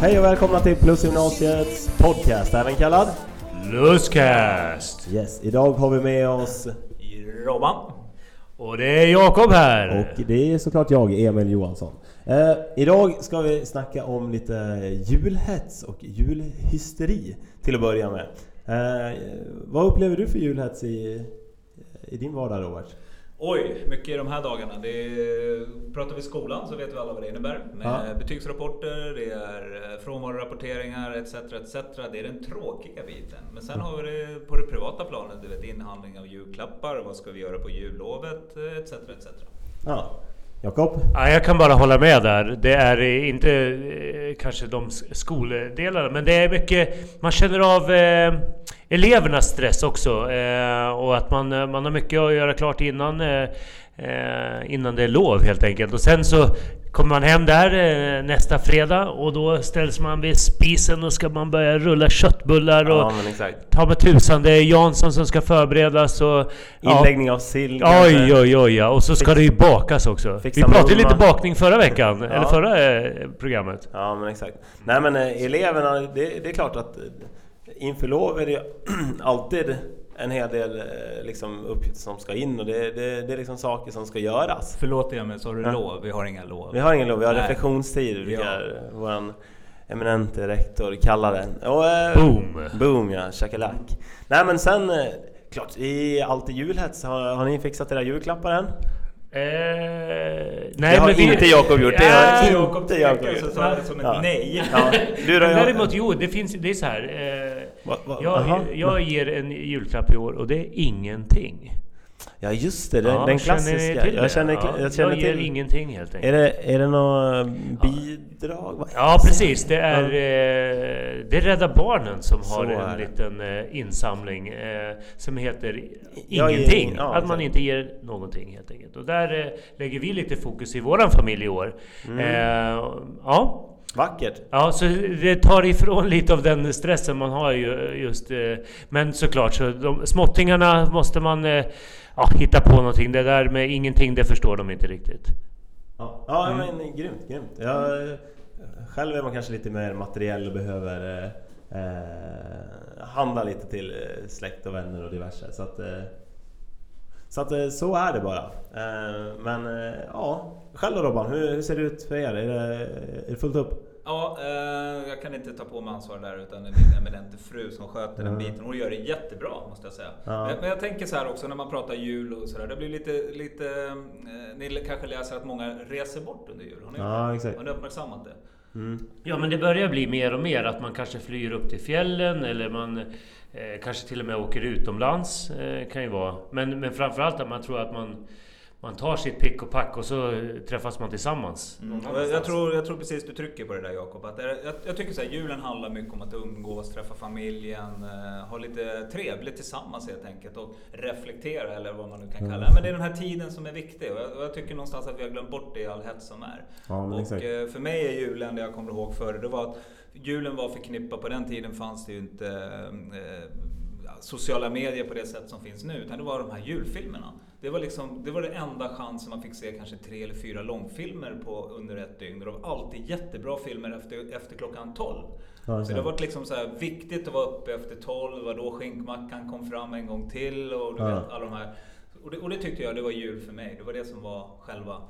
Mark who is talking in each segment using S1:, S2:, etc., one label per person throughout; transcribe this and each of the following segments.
S1: Hej och välkomna till Plusgymnasiets podcast, även kallad
S2: Luscast!
S1: Yes, idag har vi med oss
S3: Robban.
S2: Och det är Jakob här!
S1: och det är såklart jag, Emil Johansson. Eh, idag ska vi snacka om lite julhets och julhysteri till att börja med. Eh, vad upplever du för julhets i, i din vardag Robert?
S3: Oj, mycket i de här dagarna. Det är, pratar vi skolan så vet vi alla vad det innebär. Med
S1: Ja.
S3: betygsrapporter, det är eh, frånvarorapporteringar etc, etc. Det är den tråkiga biten. Men sen har vi det på det privata planet, du vet inhandling av julklappar, vad ska vi göra på jullovet eh, etc, etc.
S1: Ja, Jakob?
S2: Ja, jag kan bara hålla med där. Det är eh, inte eh, kanske de skoldelarna, men det är mycket... Man känner av eh, elevernas stress också. Eh, och att man, eh, man har mycket att göra klart innan, eh, eh, innan det är lov helt enkelt. Och sen så kommer man hem där eh, nästa fredag och då ställs man vid spisen och ska man börja rulla köttbullar och
S1: Ja,
S2: ta med tusan, det är Jansson som ska förberedas och... ja.
S1: Inläggning av sill
S2: Oj, oj, oj, ja. Och så ska det ju bakas också. Vi pratade lite bakning förra veckan,
S1: Ja.
S2: eller förra eh, programmet.
S1: Ja men exakt. Nej men eleverna, det, det är klart att inför lov är det alltid en hel del eh, liksom, uppgifter som ska in och det, det, det är liksom saker som ska göras.
S3: Förlåt Emil, sa du
S1: Ja.
S3: lov? Vi har inga lov.
S1: Vi har ingen lov, vi har
S3: Nej.
S1: reflektionstid brukar
S3: Ja.
S1: vår eminente rektor kalla det. Och, eh,
S2: Boom.
S1: Boom ja, shakalak. Nej men sen, eh, klart, i allt i julhets, har, har ni fixat era julklappar än?
S2: Eh, nej,
S1: det har
S2: men vi-
S1: inte Jakob gjort, det
S2: Ja,
S1: har inte
S3: Jakob
S1: Jakob
S3: tvekar så
S1: gjort.
S3: sa det som ett
S1: Ja.
S3: nej.
S1: Ja. Du då,
S2: Men däremot, jo, det finns det är så här. Eh,
S1: Va- va-
S2: jag, jag ger en julklapp i år och det är ingenting.
S1: Ja just det, den,
S2: Ja,
S1: den
S2: känner
S1: klassiska.
S2: till
S1: jag känner,
S2: ja,
S1: jag känner
S2: jag
S1: till.
S2: ingenting helt enkelt.
S1: Är det, är det något bidrag?
S2: Ja precis, det är, eh, det är Rädda Barnen som
S1: Så
S2: har en liten eh, insamling eh, som heter Ingenting.
S1: ing- ja,
S2: att man inte ger någonting helt enkelt. Och där eh, lägger vi lite fokus i våran familj i år.
S1: Mm.
S2: Ja,
S1: Vackert!
S2: Ja, så det tar ifrån lite av den stressen man har ju just... eh, Men såklart, så de småttingarna måste man eh, ja, hitta på någonting. Det där med ingenting, det förstår de inte riktigt.
S1: Ja, ja men grymt, grymt. Jag, eh, själv är man kanske lite mer materiell och behöver eh, handla lite till släkt och vänner och diverse. Så att, eh, så, att, eh, så är det bara. Eh, men eh, ja, själv då Robban, hur, hur ser det ut för er? Är det, är det fullt upp?
S3: Ja, eh, jag kan inte ta på mig ansvar där utan det är min eminente fru som sköter den
S1: Mm.
S3: biten. Hon gör det jättebra måste jag säga.
S1: Ja.
S3: Men, men jag tänker så här också när man pratar jul och sådär. Det blir lite, lite eh, ni kanske läser att många reser bort under jul. Har ni,
S1: Ja, exakt.
S3: har ni uppmärksammat det?
S1: Mm.
S2: Ja, men det börjar bli mer och mer att man kanske flyr upp till fjällen eller man eh, kanske till och med åker utomlands. Eh, kan ju vara. Men, men framförallt att man tror att man, man tar sitt pick och pack och så träffas man tillsammans.
S3: Mm. Jag, jag, tror, jag tror precis du trycker på det där Jakob. Att jag, jag tycker så här, julen handlar mycket om att umgås, träffa familjen, eh, ha lite trevligt tillsammans helt enkelt och reflektera eller vad man nu kan kalla det. Men det är den här tiden som är viktig och jag, och jag tycker någonstans att vi har glömt bort det i all hets som är.
S1: Ja, men
S3: och
S1: exakt.
S3: eh, för mig är julen, det jag kommer ihåg förr, det var att julen var förknippad, på den tiden fanns det ju inte eh, sociala medier på det sätt som finns nu, utan det var de här julfilmerna. Det var, liksom, det var det enda chansen man fick se kanske tre eller fyra långfilmer på under ett dygn. Och det var alltid jättebra filmer efter, efter klockan 12.
S1: Ja,
S3: så det har varit liksom så här viktigt att vara uppe efter 12, det var då skinkmackan kom fram en gång till och du
S1: Ja.
S3: vet alla de här. Och det, och det tyckte jag, det var jul för mig. Det var det som var själva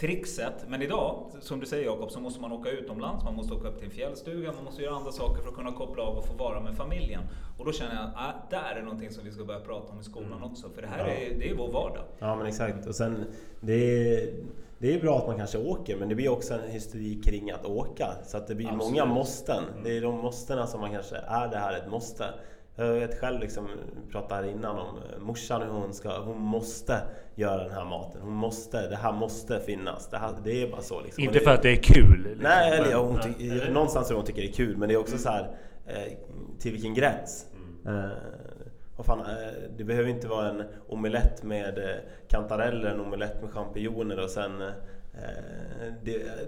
S3: trixet. Men idag, som du säger Jakob, så måste man åka utomlands, man måste åka upp till en fjällstuga, man måste göra andra saker för att kunna koppla av och få vara med familjen. Och då känner jag att äh, där är någonting som vi ska börja prata om i skolan också, för det här
S1: Ja.
S3: är, det är vår vardag.
S1: Ja men exakt. Och sen, det är, det är bra att man kanske åker men det blir också en hysteri kring att åka. Så att det blir
S3: Absolut.
S1: många måsten. Det är de måstena som man kanske, är det här ett måste? Jag vet själv, liksom, vi pratade här innan om eh, morsan hur hon ska, hon måste göra den här maten. Hon måste, det här måste finnas. Det, här, det är bara så liksom.
S2: Inte
S1: Och
S2: för att det är kul. liksom.
S1: Nej, eller ja, hon ty, någonstans tror hon tycker det är kul men det är också så här eh, till vilken gräns?
S2: Mm.
S1: Eh, vad fan, eh, det behöver inte vara en omelett med eh, kantareller, en omelett med champinjoner och sen eh,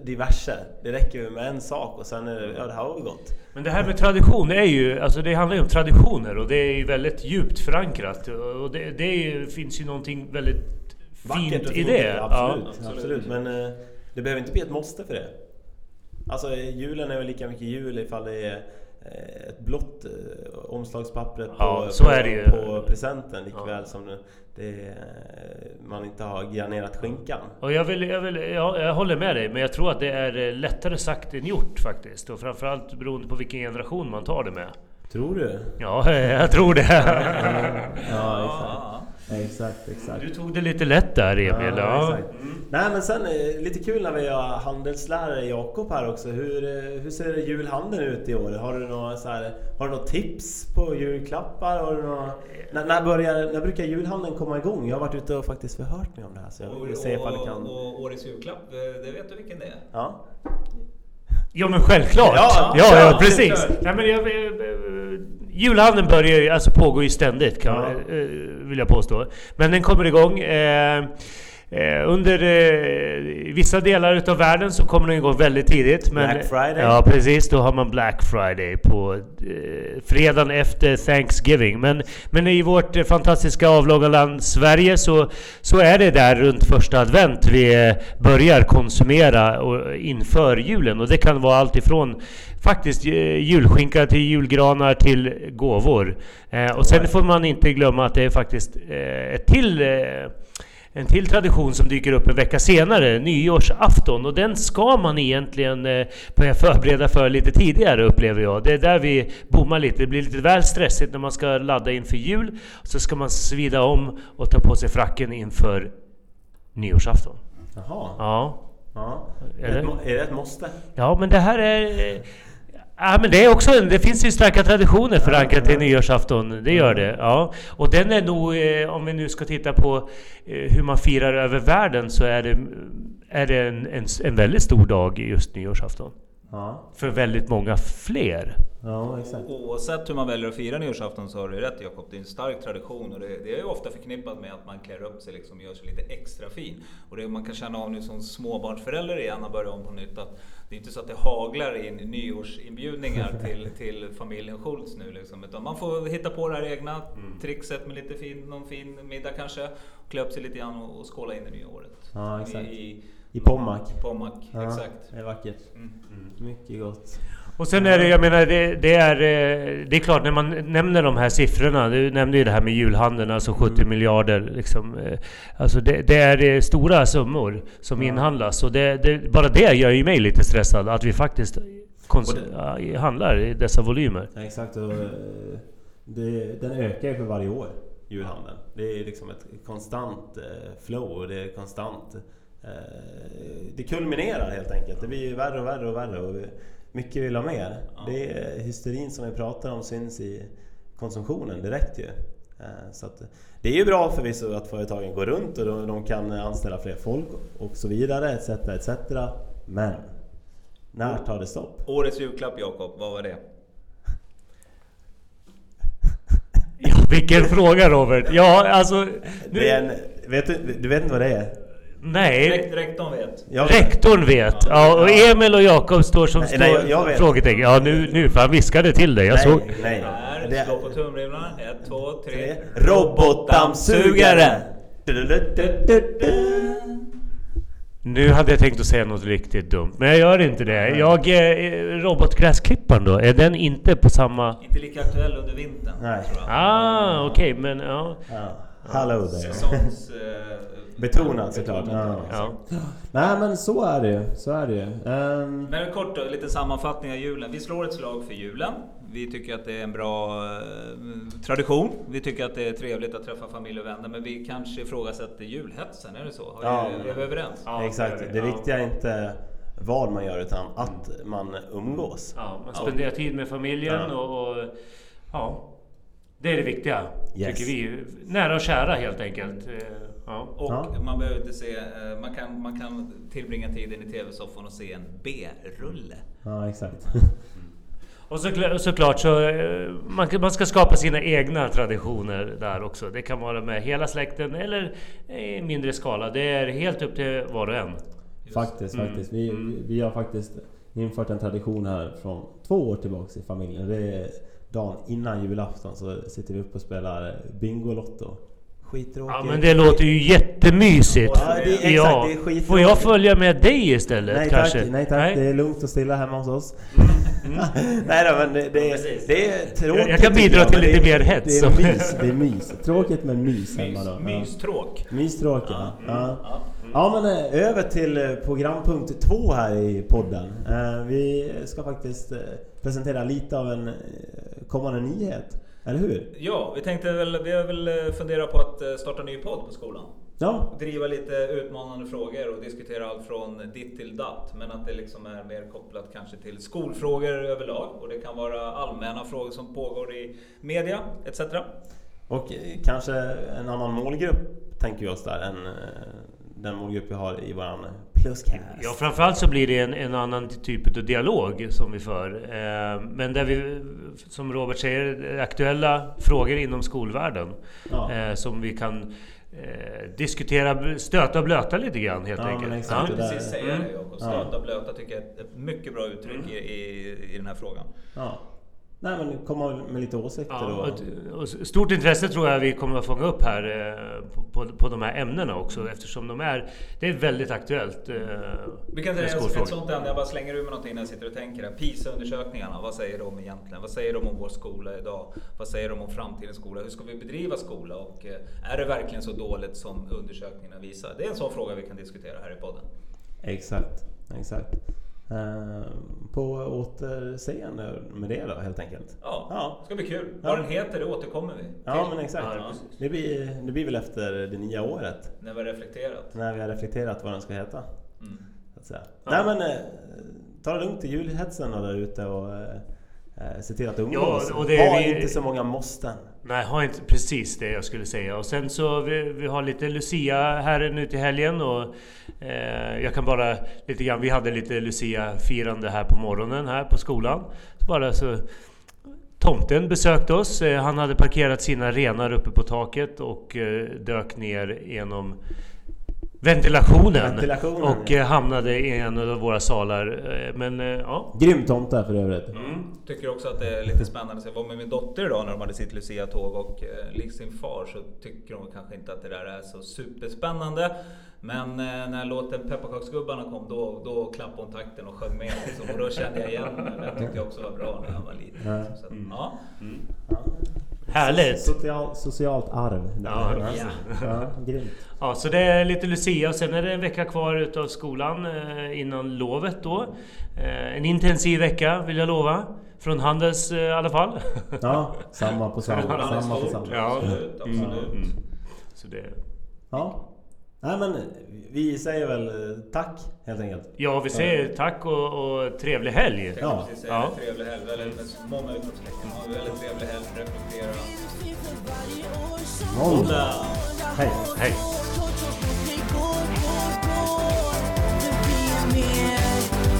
S1: diverse. Det räcker ju med en sak och sen är det, ja det här var väl gott.
S2: Men det här med tradition, det är ju, alltså det handlar ju om traditioner och det är ju väldigt djupt förankrat. Och det, det ju, finns ju någonting väldigt
S1: Vackert
S2: fint
S1: och
S2: i
S1: fint,
S2: det.
S1: Absolut,
S3: Ja.
S1: absolut. Men eh, det behöver inte bli ett måste för det. Alltså julen är väl lika mycket jul ifall det är eh, ett blått eh, omslagspappret på,
S2: Ja,
S1: på,
S2: ju.
S1: på presenten likväl
S2: Ja.
S1: som det, det, är- man inte har granerat skinkan.
S2: Och jag, vill, jag, vill, jag, jag håller med dig, men jag tror att det är eh, lättare sagt än gjort faktiskt. Och framförallt beroende på vilken generation man tar det med.
S1: Tror du?
S2: Ja, jag tror det.
S1: Ja, exakt. Exakt, exakt.
S2: Du tog det lite lätt där Emil. Ja,
S1: exakt. Nej men sen eh, lite kul när vi har handelslärare Jakob här också. Hur, eh, hur ser julhandeln ut i år? Har du några, så här, har du några tips på julklappar? Har du några, när, när, börjar, när brukar julhandeln komma igång? Jag har varit ute och faktiskt förhört mig om det här så jag vill se ifall det kan...
S3: och, och årets julklapp, eh, det vet du vilken det är?
S1: Ja.
S2: ja men självklart!
S1: Ja,
S2: Ja,
S1: ja,
S2: ja,
S1: ja,
S2: precis! Ja, men jag, julhandeln börjar ju, alltså pågår ju ständigt kan,
S1: Ja.
S2: eh, vill jag påstå. Men den kommer igång. Eh, under eh, vissa delar utav världen så kommer den igång väldigt tidigt. Men,
S1: Black Friday.
S2: Ja precis, då har man Black Friday på eh, fredagen efter Thanksgiving. Men, men i vårt eh, fantastiska avlånga land Sverige så, så är det där runt första advent vi eh, börjar konsumera och, inför julen. Och det kan vara allt ifrån faktiskt eh, julskinka till julgranar till gåvor. Eh, och sen får man inte glömma att det är faktiskt eh, ett till eh, en till tradition som dyker upp en vecka senare, nyårsafton. Och den ska man egentligen eh, börja förbereda för lite tidigare upplever jag. Det är där vi bommar lite. Det blir lite väl stressigt när man ska ladda inför jul. Så ska man svida om och ta på sig fracken inför nyårsafton.
S1: Jaha.
S2: Ja,
S1: Ja. Är, det, är det ett måste?
S2: ja men det här är... Ja, men det är också en, det finns ju starka traditioner förankrat till nyårsafton. Det gör det. Ja. Och den är nog, eh, om vi nu ska titta på eh, hur man firar över världen, så är det, är det en, en, en väldigt stor dag just nyårsafton.
S1: Ja.
S2: För väldigt många fler.
S1: Ja, exakt.
S3: Oavsett hur man väljer att fira nyårsafton så har du rätt Jakob, det är en stark tradition och det, det är ju ofta förknippat med att man klär upp sig liksom och gör sig lite extra fin. Och det man kan känna av nu som småbarnsförälder igen och börja om på nytt att det är inte så att det haglar in nyårsinbjudningar till, till familjen Schultz nu liksom, utan man får hitta på det här egna trixet med lite fin, någon fin middag kanske, klä upp sig lite grann och, och skåla in det nya året.
S1: Ja, exakt.
S3: I, i
S1: I Pommac.
S3: Pommac,
S1: Ja,
S3: exakt.
S1: Det är vackert.
S3: Mm.
S1: Mycket gott.
S2: Och sen är det, jag menar, det, det, är, eh, det är klart när man nämner de här siffrorna, du nämnde ju det här med julhandeln, alltså 70 miljarder. Liksom, eh, alltså det, det är eh, stora summor som
S1: Ja.
S2: inhandlas. Och det, det, bara det gör ju mig lite stressad, att vi faktiskt
S1: det-
S2: handlar i dessa volymer.
S1: Ja, exakt. Och, det, den ökar ju för varje år, julhandeln. Det är liksom ett konstant flow och det är konstant... eh, Det kulminerar helt enkelt. Det blir värre och värre och värre och mycket vill ha mer.
S3: Ja.
S1: Det är hysterin som vi pratar om syns i konsumtionen direkt ju. Eh, Så att, det är ju bra förvisso att företagen går runt och de, de kan anställa fler folk och så vidare etc. etc. Men när tar det stopp?
S3: Årets julklapp Jakob, vad var det?
S2: Ja, vilken fråga Robert! Ja, alltså...
S1: Det är en, vet du, du vet inte vad det är?
S2: Nej,
S3: Rekt, rektorn vet.
S1: Jag-
S2: rektorn vet. Ja, och Emil och Jakob står som
S1: Nej,
S2: står
S1: nej, jag vet.
S2: frågetecken. Ja, nu, nu, för han viskade till dig. Jag
S1: nej,
S2: såg...
S1: nej.
S3: Här,
S1: Det
S3: slå på tumrimlarna. Ett, två, tre.
S1: Robotdammsugare!
S2: Nu hade jag tänkt att säga något riktigt dumt, men jag gör inte det. Jag, eh, robotgräsklipparen då, är den inte på samma...
S3: Inte lika aktuell under vintern.
S1: Nej.
S3: tror jag.
S2: Ah, okej, men ja.
S1: Ja, Hello there.
S3: Säsongs... Eh,
S1: Betonad såklart.
S3: betonad.
S1: Ja.
S2: ja.
S1: Nej men så är det. Så är det. Ehm,
S3: Men kort då, lite sammanfattning av julen. Vi slår ett slag för julen. Vi tycker att det är en bra eh, tradition. Vi tycker att det är trevligt att träffa familj och vänner. Men vi kanske ifrågasätter julhetsen, är det så? Har
S1: Ja.
S3: vi- Är vi överens?
S2: Ja,
S1: exakt.
S2: det är det.
S1: Det
S2: Ja.
S1: viktiga är inte vad man gör utan att man umgås.
S2: Ja, man spenderar tid med familjen
S1: Ja.
S2: och, och... Ja. Det är det viktiga,
S1: Yes.
S2: tycker vi. Nära och kära helt enkelt. Eh, Ja.
S3: Och
S1: Ja.
S3: man behöver inte se... eh, Man kan, man kan tillbringa tiden i TV-soffan och se en B-rulle.
S1: Ja exakt.
S2: Och såklart, såklart så eh, man, ska skapa sina egna traditioner där också. Det kan vara med hela släkten eller i mindre skala. Det är helt upp till var och en.
S1: Faktiskt,
S2: Mm.
S1: faktiskt. Vi, vi har faktiskt infört en tradition här från två år tillbaks i familjen. Det är dagen innan julafton så sitter vi upp och spelar Bingolotto. skittråkigt.
S2: Ja men det låter ju jättemysigt.
S1: Ja, det är exakt,
S2: Ja.
S1: det är skittråkigt.
S2: Får jag följa med dig istället
S1: Nej
S2: kanske?
S1: tack, nej tack. Det är lugnt och stilla hemma hos oss.
S2: Mm.
S1: nej då, men det, det, det är tråkigt.
S2: Jag- kan bidra till lite mer hets.
S1: Det är mys. Det är mys. Tråkigt men mys hemma
S3: Mys,
S1: då. Ja.
S3: mystråk.
S1: Mystråk ja. Ja.
S3: Ja.
S1: Ja men eh, över till eh, programpunkt två här i podden. Eh, Vi ska faktiskt presentera lite av en kommande nyhet. Eller hur?
S3: Ja, vi tänkte väl, vi har väl funderat på att starta en ny podd på skolan.
S1: Ja,
S3: Driva lite utmanande frågor och diskutera allt från ditt till datt. Men att det liksom är mer kopplat kanske till skolfrågor överlag. Och det kan vara allmänna frågor som pågår i media etc.
S1: och kanske en annan målgrupp tänker vi oss där än den målgrupp vi har i våran pluscast.
S2: Ja, framförallt så blir det en, en annan typ av dialog som vi för. Eh, men där vi, som Robert säger, aktuella frågor inom skolvärlden.
S1: Ja.
S2: Eh, som vi kan eh, diskutera, stöta och blöta lite grann helt
S1: Ja,
S2: enkelt.
S1: exakt. Där-
S3: precis säga
S2: Mm.
S3: det.
S1: Ja.
S3: Stöta blöta tycker jag är ett- mycket bra uttryck i, i, i den här frågan.
S1: Ja. Nej men komma med lite åsikter
S2: Ja, och, stort intresse tror jag vi kommer att fånga upp här eh, på, på, på de här ämnena också eftersom de är, det är väldigt aktuellt. eh,
S3: Vi kan säga ett sånt ämne, jag bara slänger ur mig någonting när jag sitter och tänker här. PISA-undersökningarna, vad säger de egentligen? Vad säger de om vår skola idag? Vad säger de om framtidens skola? Hur ska vi bedriva skola? Och eh, är det verkligen så dåligt som undersökningarna visar? Det är en sån fråga vi kan diskutera här i podden.
S1: Exakt, exakt. Eh, på återseende med det då helt enkelt.
S3: Ja,
S1: Ja.
S3: det ska bli kul.
S1: Ja.
S3: Vad den heter, det återkommer vi
S1: Ja
S3: till.
S1: men exakt.
S2: Ja.
S1: Det blir, det blir väl efter det nya året.
S3: När vi har reflekterat.
S1: När vi har reflekterat vad den ska heta.
S3: Mm.
S1: Så att säga.
S2: Ja.
S1: Nej men eh, ta det lugnt i julhetsen där ute och eh, se till att umgås.
S2: Ja, och det
S1: ha
S2: vi-
S1: inte så många måsten.
S2: Nej, har inte precis det jag skulle säga. Och sen så vi, vi har lite Lucia här nu till helgen och eh, jag kan bara lite grann. Vi hade lite Lucia-firande här på morgonen här på skolan. Så bara så Tomten besökte oss. Eh, han hade parkerat sina renar uppe på taket och eh, dök ner genom ventilationen.
S1: Ventilationen,
S2: och
S1: ja.
S2: eh, hamnade i en av våra salar. Eh, men eh, ja.
S1: Grym tomte för övrigt.
S2: Mm.
S3: Tycker också att det är lite spännande. Så jag var med min dotter idag när de hade sitt Lucia-tåg och likt sin far så tycker hon kanske inte att det där är så superspännande. Men när låten Pepparkaksgubbarna kom då, då klappade hon takten och sjöng med. Liksom. Och då kände jag igen henne. Det tyckte jag också var bra när jag var liten.
S1: Ja.
S3: Så att, ja.
S1: Ja.
S2: Härligt!
S1: Social, socialt arv.
S2: Ja,
S1: ja. ja, grymt.
S2: Ja, så det är lite Lucia och sen är det en vecka kvar utav skolan eh, innan lovet då. Eh, en intensiv vecka vill jag lova. Från Handels eh, i alla fall.
S1: Ja, samma på samma. Samma på samma.
S2: Ja.
S3: Absolut, absolut.
S2: Mm. Så det,
S1: Ja. Nej men vi säger väl eh, tack helt enkelt.
S2: ja, vi säger tack och, och trevlig helg.
S1: Ja.
S3: precis
S2: Ja.
S3: det, trevlig helg. Väldigt, många utropstecken. Ha en väldigt trevlig helg. Reflektera.
S1: Hej.
S2: Hej!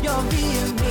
S4: Jag vet